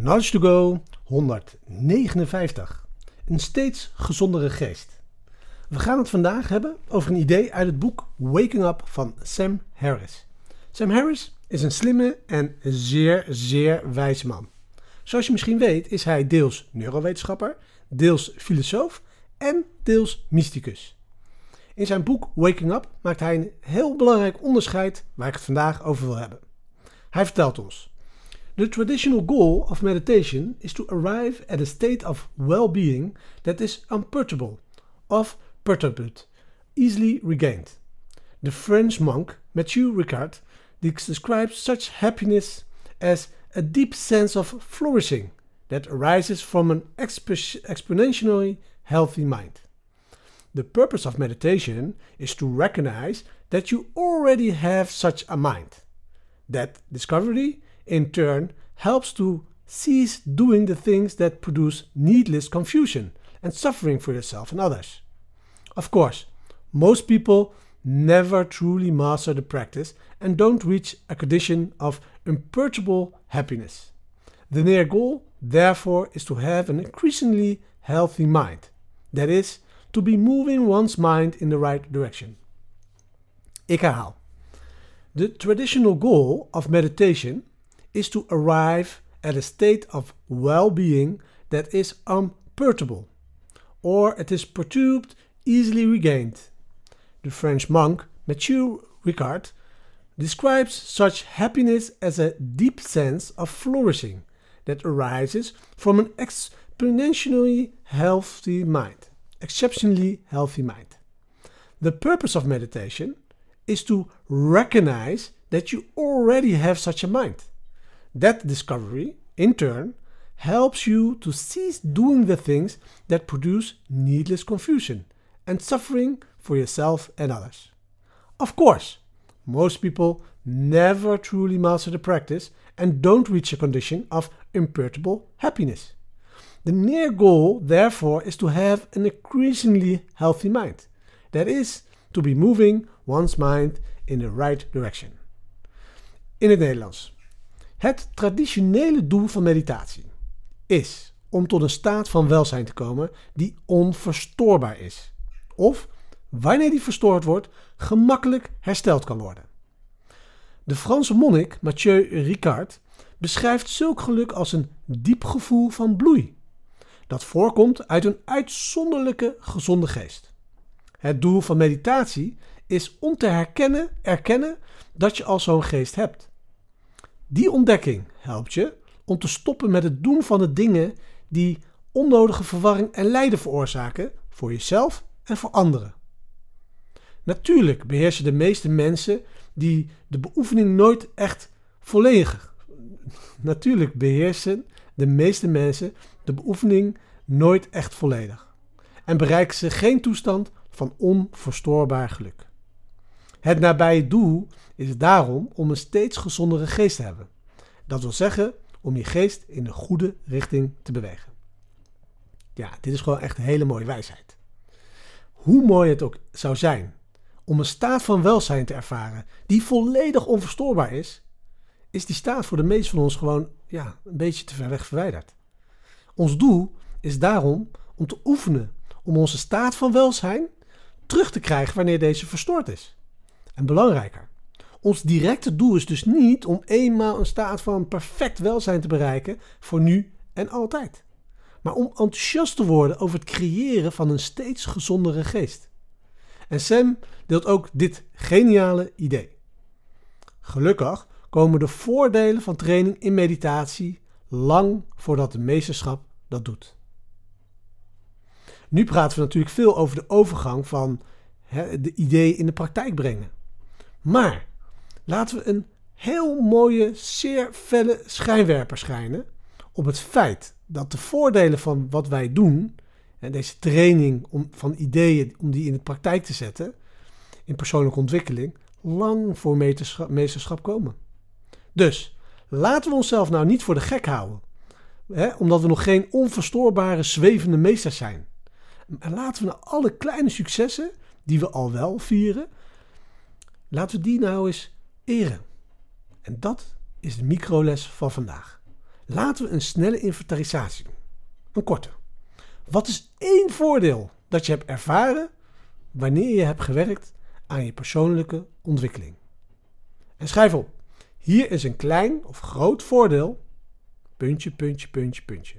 Knowledge to Go 159. Een steeds gezondere geest. We gaan het vandaag hebben over een idee uit het boek Waking Up van Sam Harris. Sam Harris is een slimme en zeer, zeer wijze man. Zoals je misschien weet is hij deels neurowetenschapper, deels filosoof en deels mysticus. In zijn boek Waking Up maakt hij een heel belangrijk onderscheid waar ik het vandaag over wil hebben. Hij vertelt ons The traditional goal of meditation is to arrive at a state of well being that is unperturbable, of perturbed, easily regained. The French monk Mathieu Ricard describes such happiness as a deep sense of flourishing that arises from an exp- exponentially healthy mind. The purpose of meditation is to recognize that you already have such a mind. That discovery in turn helps to cease doing the things that produce needless confusion and suffering for yourself and others. Of course, most people never truly master the practice and don't reach a condition of imperturbable happiness. The near goal, therefore, is to have an increasingly healthy mind. That is, to be moving one's mind in the right direction. Ik herhaal. The traditional goal of meditation is to arrive at a state of well being that is unperturbable, or it is perturbed, easily regained. The French monk Mathieu Ricard describes such happiness as a deep sense of flourishing that arises from an exponentially healthy mind. Exceptionally healthy mind. The purpose of meditation is to recognize that you already have such a mind. That discovery, in turn, helps you to cease doing the things that produce needless confusion and suffering for yourself and others. Of course, most people never truly master the practice and don't reach a condition of imperturbable happiness. The near goal, therefore, is to have an increasingly healthy mind. That is, to be moving one's mind in the right direction. In het Nederlands. Het traditionele doel van meditatie is om tot een staat van welzijn te komen die onverstoorbaar is. Of, wanneer die verstoord wordt, gemakkelijk hersteld kan worden. De Franse monnik Mathieu Ricard beschrijft zulk geluk als een diep gevoel van bloei. Dat voorkomt uit een uitzonderlijke gezonde geest. Het doel van meditatie is om te herkennen, erkennen dat je al zo'n geest hebt. Die ontdekking helpt je om te stoppen met het doen van de dingen die onnodige verwarring en lijden veroorzaken voor jezelf en voor anderen. Natuurlijk beheersen de meeste mensen die de beoefening nooit echt volledig. Natuurlijk beheersen de meeste mensen de beoefening nooit echt volledig. En bereiken ze geen toestand van onverstoorbaar geluk. Het nabije doel is daarom om een steeds gezondere geest te hebben. Dat wil zeggen om je geest in de goede richting te bewegen. Ja, dit is gewoon echt een hele mooie wijsheid. Hoe mooi het ook zou zijn om een staat van welzijn te ervaren die volledig onverstoorbaar is, is die staat voor de meesten van ons gewoon ja, een beetje te ver weg verwijderd. Ons doel is daarom om te oefenen om onze staat van welzijn terug te krijgen wanneer deze verstoord is. En belangrijker, ons directe doel is dus niet om eenmaal een staat van perfect welzijn te bereiken voor nu en altijd. Maar om enthousiast te worden over het creëren van een steeds gezondere geest. En Sam deelt ook dit geniale idee. Gelukkig komen de voordelen van training in meditatie lang voordat de meesterschap dat doet. Nu praten we natuurlijk veel over de overgang van de idee in de praktijk brengen. Maar laten we een heel mooie, zeer felle schijnwerper schijnen op het feit dat de voordelen van wat wij doen, en deze training om, van ideeën om die in de praktijk te zetten, in persoonlijke ontwikkeling, lang voor meesterschap komen. Dus laten we onszelf nou niet voor de gek houden, hè, omdat we nog geen onverstoorbare zwevende meesters zijn. En laten we nou alle kleine successen die we al wel vieren, laten we die nou eens eren. En dat is de microles van vandaag. Laten we een snelle inventarisatie doen. Een korte. Wat is één voordeel dat je hebt ervaren wanneer je hebt gewerkt aan je persoonlijke ontwikkeling? En schrijf op. Hier is een klein of groot voordeel. Puntje, puntje, puntje, puntje.